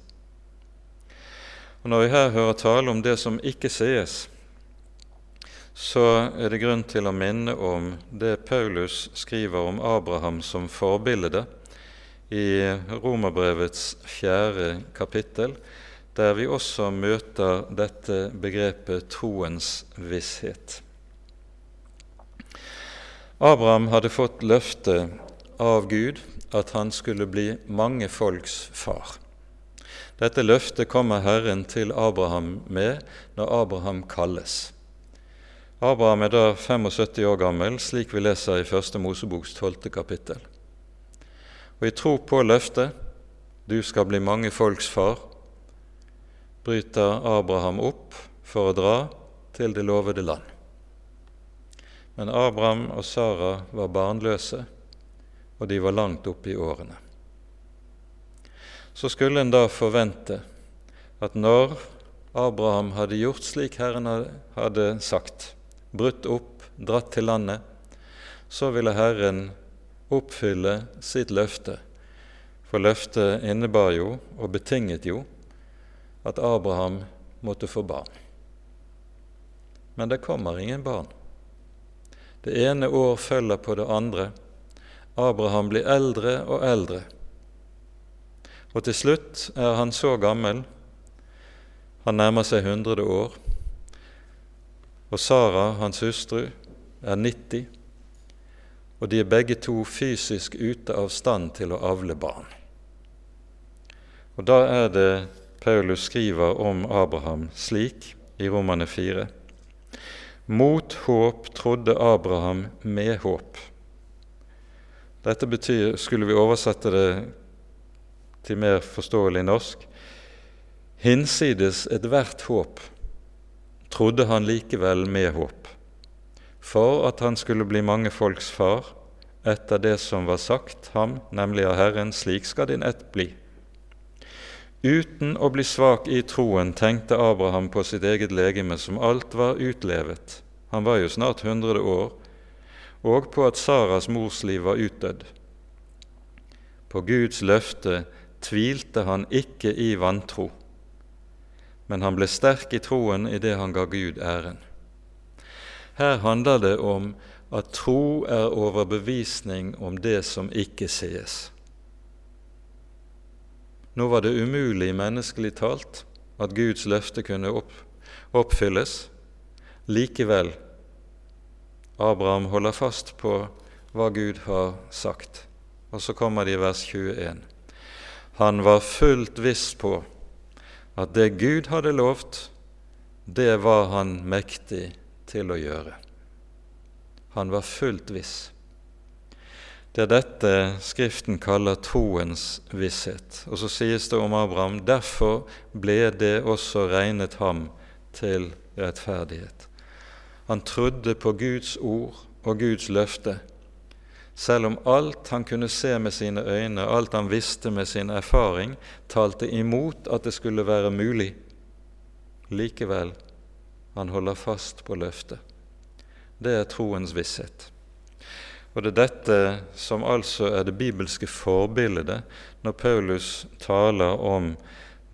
Og Når vi her hører tale om det som ikke sees, så er det grunn til å minne om det Paulus skriver om Abraham som forbilde i Romerbrevets fjerde kapittel, der vi også møter dette begrepet troens visshet. Abraham hadde fått løfte av Gud at han skulle bli mange folks far. Dette løftet kommer Herren til Abraham med når Abraham kalles. Abraham er da 75 år gammel, slik vi leser i Første Moseboks 12. kapittel. Og i tro på løftet 'du skal bli mange folks far', bryter Abraham opp for å dra til det lovede land. Men Abraham og Sara var barnløse, og de var langt oppe i årene. Så skulle en da forvente at når Abraham hadde gjort slik Herren hadde sagt, brutt opp, dratt til landet, så ville Herren oppfylle sitt løfte. For løftet innebar jo, og betinget jo, at Abraham måtte få barn. Men det kommer ingen barn. Det ene år følger på det andre. Abraham blir eldre og eldre. Og til slutt er han så gammel, han nærmer seg 100 år, og Sara, hans hustru, er 90, og de er begge to fysisk ute av stand til å avle barn. Og Da er det Paulus skriver om Abraham slik i Romane 4. Mot håp trodde Abraham med håp. Dette betyr, skulle vi oversette det til mer forståelig norsk, hinsides ethvert håp trodde han likevel med håp, for at han skulle bli mange folks far, etter det som var sagt ham, nemlig av Herren, slik skal din ett bli. Uten å bli svak i troen tenkte Abraham på sitt eget legeme som alt var utlevet, han var jo snart hundre år, og på at Saras mors liv var utdødd. På Guds løfte tvilte han ikke i vantro men han ble sterk i troen i det han ga Gud æren. Her handler det om at tro er overbevisning om det som ikke sees. Nå var det umulig menneskelig talt at Guds løfte kunne opp, oppfylles. Likevel, Abraham holder fast på hva Gud har sagt. Og så kommer det i vers 21. Han var fullt viss på at det Gud hadde lovt, det var han mektig til å gjøre. Han var fullt viss. Det er dette Skriften kaller troens visshet. Og så sies det om Abraham derfor ble det også regnet ham til rettferdighet. Han trodde på Guds ord og Guds løfte, selv om alt han kunne se med sine øyne, alt han visste med sin erfaring, talte imot at det skulle være mulig. Likevel, han holder fast på løftet. Det er troens visshet. Og det er dette som altså er det bibelske forbildet når Paulus taler om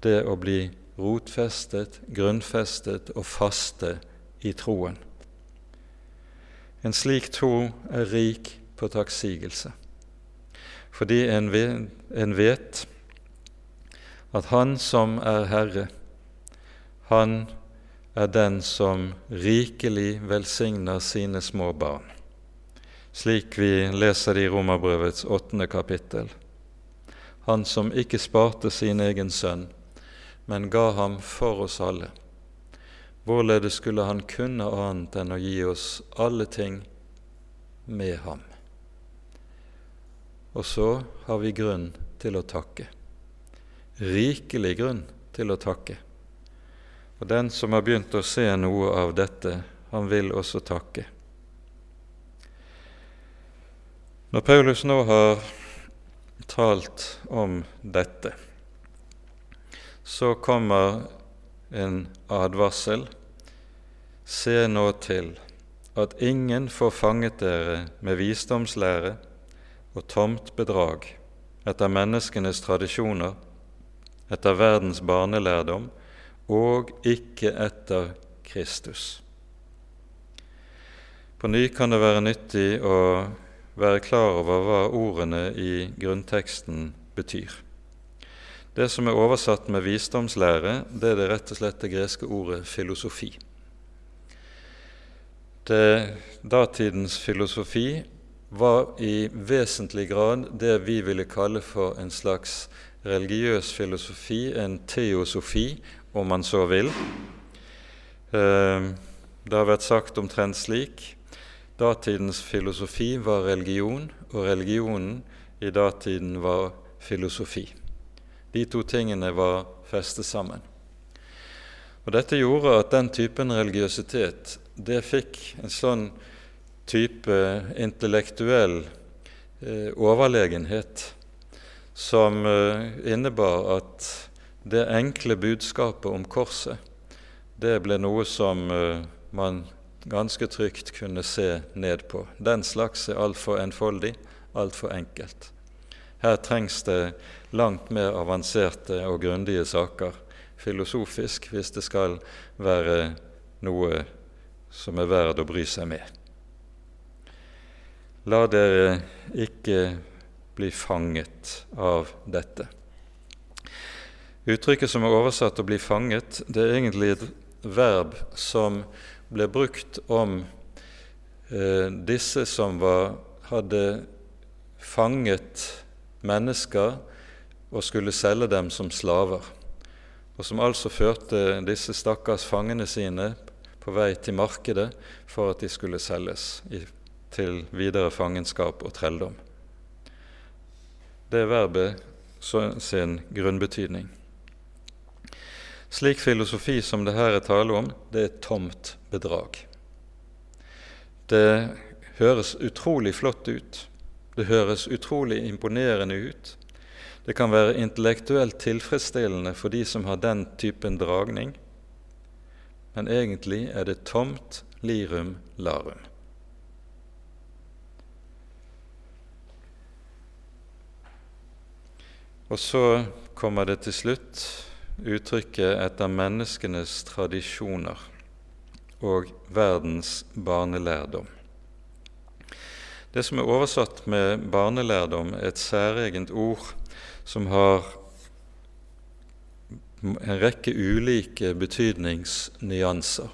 det å bli rotfestet, grunnfestet og faste i troen. En slik tro er rik på takksigelse, fordi en vet at Han som er Herre, han er den som rikelig velsigner sine små barn slik vi leser det i Romerbrevets åttende kapittel. Han som ikke sparte sin egen sønn, men ga ham for oss alle. Hvorledes skulle han kunne annet enn å gi oss alle ting med ham? Og så har vi grunn til å takke. Rikelig grunn til å takke. Og den som har begynt å se noe av dette, han vil også takke. Når Paulus nå har talt om dette, så kommer en advarsel. Se nå til at ingen får fanget dere med visdomslære og tomt bedrag etter menneskenes tradisjoner, etter verdens barnelærdom og ikke etter Kristus. På ny kan det være nyttig å være klar over hva ordene i grunnteksten betyr. Det som er oversatt med visdomslære, det er det rett og slett det greske ordet filosofi. Det, datidens filosofi var i vesentlig grad det vi ville kalle for en slags religiøs filosofi, en teosofi, om man så vil. Eh, det har vært sagt omtrent slik Datidens filosofi var religion, og religionen i datiden var filosofi. De to tingene var festet sammen. Og Dette gjorde at den typen religiøsitet det fikk en sånn type intellektuell eh, overlegenhet som eh, innebar at det enkle budskapet om korset, det ble noe som eh, man ganske trygt kunne se ned på. Den slags er altfor enfoldig, altfor enkelt. Her trengs det langt mer avanserte og grundige saker, filosofisk, hvis det skal være noe som er verd å bry seg med. La dere ikke bli fanget av dette. Uttrykket som er oversatt 'å bli fanget', det er egentlig et verb som ble brukt om eh, disse som var, hadde fanget mennesker og skulle selge dem som slaver, og som altså førte disse stakkars fangene sine på vei til markedet for at de skulle selges til videre fangenskap og trelldom. Det er verbet sin grunnbetydning. Slik filosofi som det her er tale om, det er tomt bedrag. Det høres utrolig flott ut. Det høres utrolig imponerende ut. Det kan være intellektuelt tilfredsstillende for de som har den typen dragning, men egentlig er det tomt lirum larum. Og så kommer det til slutt uttrykket 'etter menneskenes tradisjoner' og verdens barnelærdom. Det som er oversatt med barnelærdom, er et særegent ord som har en rekke ulike betydningsnyanser.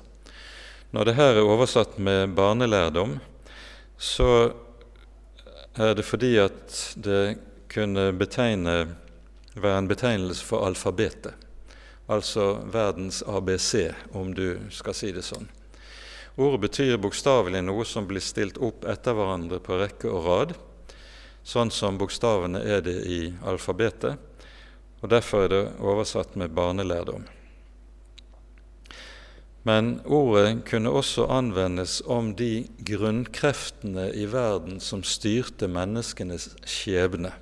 Når det her er oversatt med barnelærdom, så er det fordi at det kunne betegne, være en betegnelse for alfabetet, altså verdens ABC, om du skal si det sånn. Ordet betyr bokstavelig noe som blir stilt opp etter hverandre på rekke og rad, sånn som bokstavene er det i alfabetet, og derfor er det oversatt med barnelærdom. Men ordet kunne også anvendes om de grunnkreftene i verden som styrte menneskenes skjebne,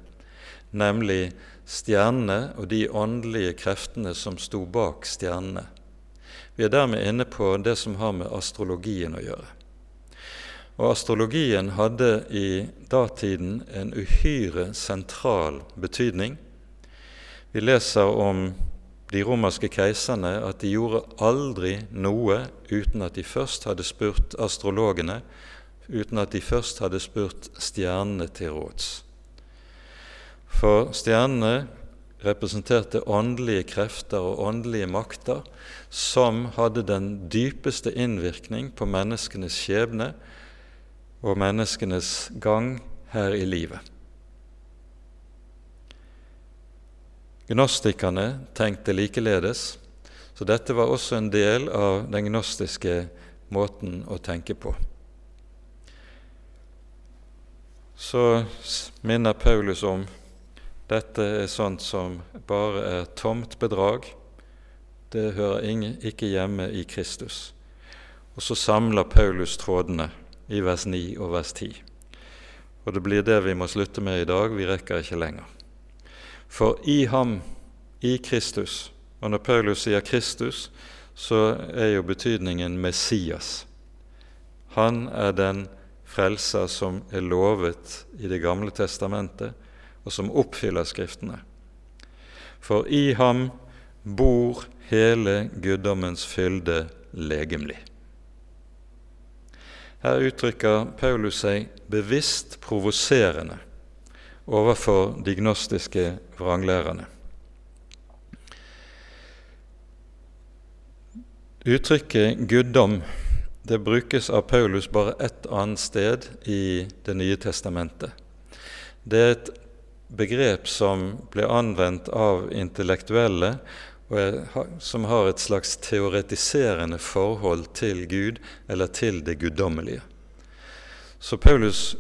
nemlig stjernene og de åndelige kreftene som sto bak stjernene. Vi er dermed inne på det som har med astrologien å gjøre. Og Astrologien hadde i datiden en uhyre sentral betydning. Vi leser om de romerske keiserne at de gjorde aldri noe uten at de først hadde spurt astrologene, uten at de først hadde spurt stjernene til råds. For stjernene representerte åndelige krefter og åndelige makter som hadde den dypeste innvirkning på menneskenes skjebne og menneskenes gang her i livet. Gnostikerne tenkte likeledes, så dette var også en del av den gnostiske måten å tenke på. Så minner Paulus om dette er sånt som bare er tomt bedrag. Det hører ingen, ikke hjemme i Kristus. Og så samler Paulus trådene i vers 9 og vers 10. Og det blir det vi må slutte med i dag. Vi rekker ikke lenger. For i ham, i Kristus Og når Paulus sier Kristus, så er jo betydningen Messias. Han er den frelser som er lovet i Det gamle testamentet, og som oppfyller Skriftene. For i ham bor hele guddommens fylde legemlig. Her uttrykker Paulus seg bevisst provoserende overfor de gnostiske vranglærerne. Uttrykket 'guddom' det brukes av Paulus bare ett annet sted i Det nye testamentet. Det er et begrep som ble anvendt av intellektuelle, som har et slags teoretiserende forhold til Gud eller til det guddommelige. Så Paulus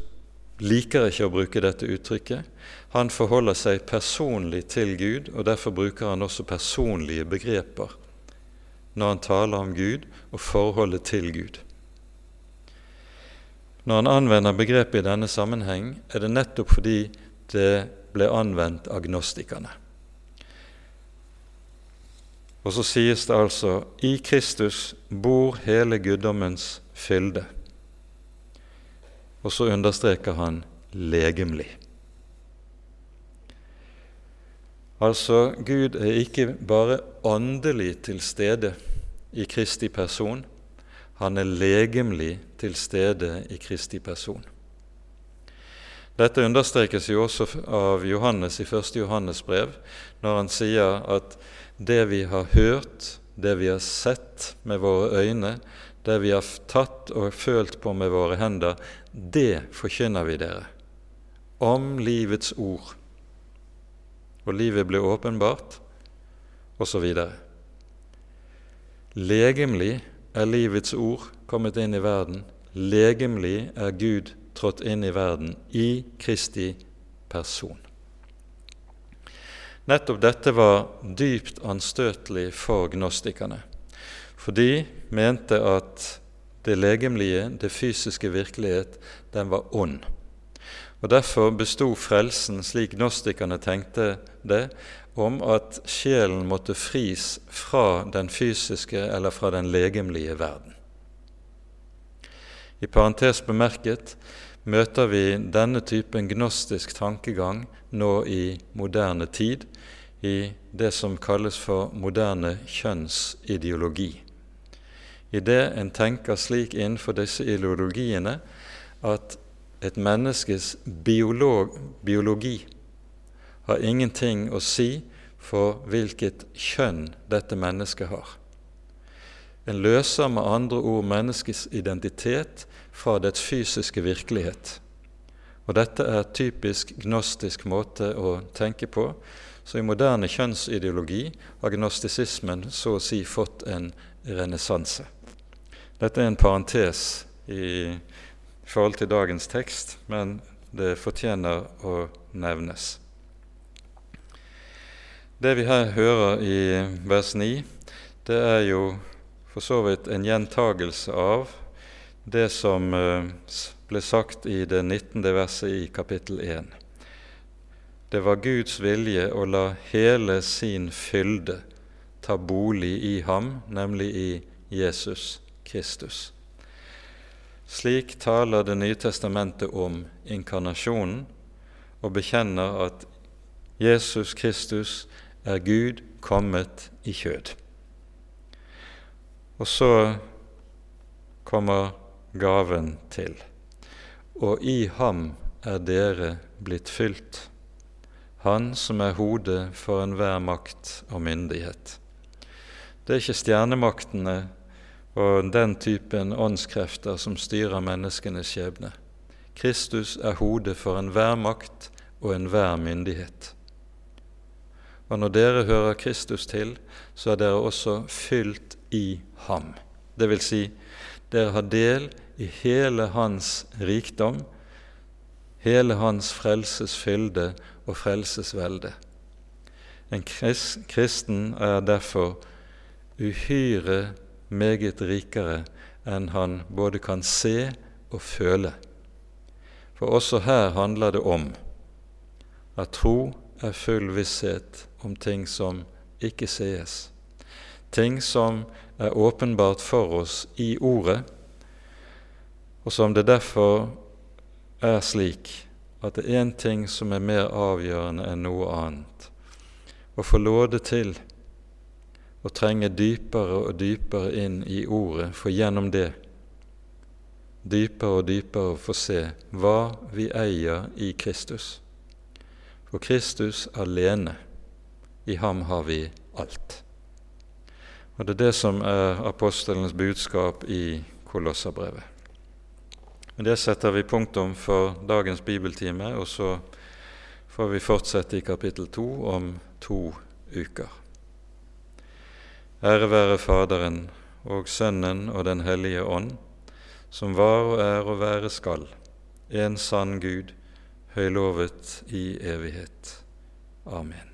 liker ikke å bruke dette uttrykket. Han forholder seg personlig til Gud, og derfor bruker han også personlige begreper når han taler om Gud og forholdet til Gud. Når han anvender begrepet i denne sammenheng, er det nettopp fordi det ble anvendt agnostikerne. Og så sies det altså i Kristus bor hele guddommens fylde. Og så understreker han legemlig. Altså, Gud er ikke bare åndelig til stede i Kristi person, han er legemlig til stede i Kristi person. Dette understrekes jo også av Johannes i 1. Johannes brev, når han sier at det vi har hørt, det vi har sett med våre øyne, det vi har tatt og følt på med våre hender, det forkynner vi dere, om livets ord. Og livet blir åpenbart, osv. Legemlig er livets ord kommet inn i verden. Legemlig er Gud trådt inn i verden i Kristi person. Nettopp dette var dypt anstøtelig for gnostikerne, for de mente at det legemlige, det fysiske virkelighet, den var ond. Og Derfor besto frelsen, slik gnostikerne tenkte det, om at sjelen måtte fris fra den fysiske eller fra den legemlige verden. I parentes bemerket møter vi denne typen gnostisk tankegang nå i moderne tid, i det som kalles for moderne kjønnsideologi. idet en tenker slik innenfor disse ideologiene at et menneskes biolog, biologi har ingenting å si for hvilket kjønn dette mennesket har. En løser med andre ord menneskets identitet fra dets fysiske virkelighet. Og Dette er typisk gnostisk måte å tenke på, så i moderne kjønnsideologi har gnostisismen så å si fått en renessanse. Dette er en parentes i forhold til dagens tekst, men det fortjener å nevnes. Det vi her hører i vers 9, det er jo for så vidt en gjentagelse av det som eh, ble sagt i det 19. verset i kapittel 1. Det var Guds vilje å la hele sin fylde ta bolig i ham, nemlig i Jesus Kristus. Slik taler Det nye testamentet om inkarnasjonen og bekjenner at Jesus Kristus er Gud kommet i kjød. Og så kommer gaven til. Og i ham er dere blitt fylt, Han som er hodet for enhver makt og myndighet. Det er ikke stjernemaktene og den typen åndskrefter som styrer menneskenes skjebne. Kristus er hodet for enhver makt og enhver myndighet. Og når dere hører Kristus til, så er dere også fylt i ham. Det vil si, dere har del i hele hans rikdom, hele hans frelsesfylde og frelsesvelde. En kristen er derfor uhyre meget rikere enn han både kan se og føle. For også her handler det om at tro er full visshet om ting som ikke sees, ting som er åpenbart for oss i Ordet, og som det derfor er slik at det er én ting som er mer avgjørende enn noe annet å få låde til å trenge dypere og dypere inn i Ordet, for gjennom det dypere og dypere å få se hva vi eier i Kristus. For Kristus alene, i ham har vi alt. Og Det er det som er apostelens budskap i Kolosserbrevet. Med det setter vi punktum for dagens bibeltime, og så får vi fortsette i kapittel to om to uker. Ære være Faderen og Sønnen og Den hellige ånd, som var og er og være skal, en sann Gud, høylovet i evighet. Amen.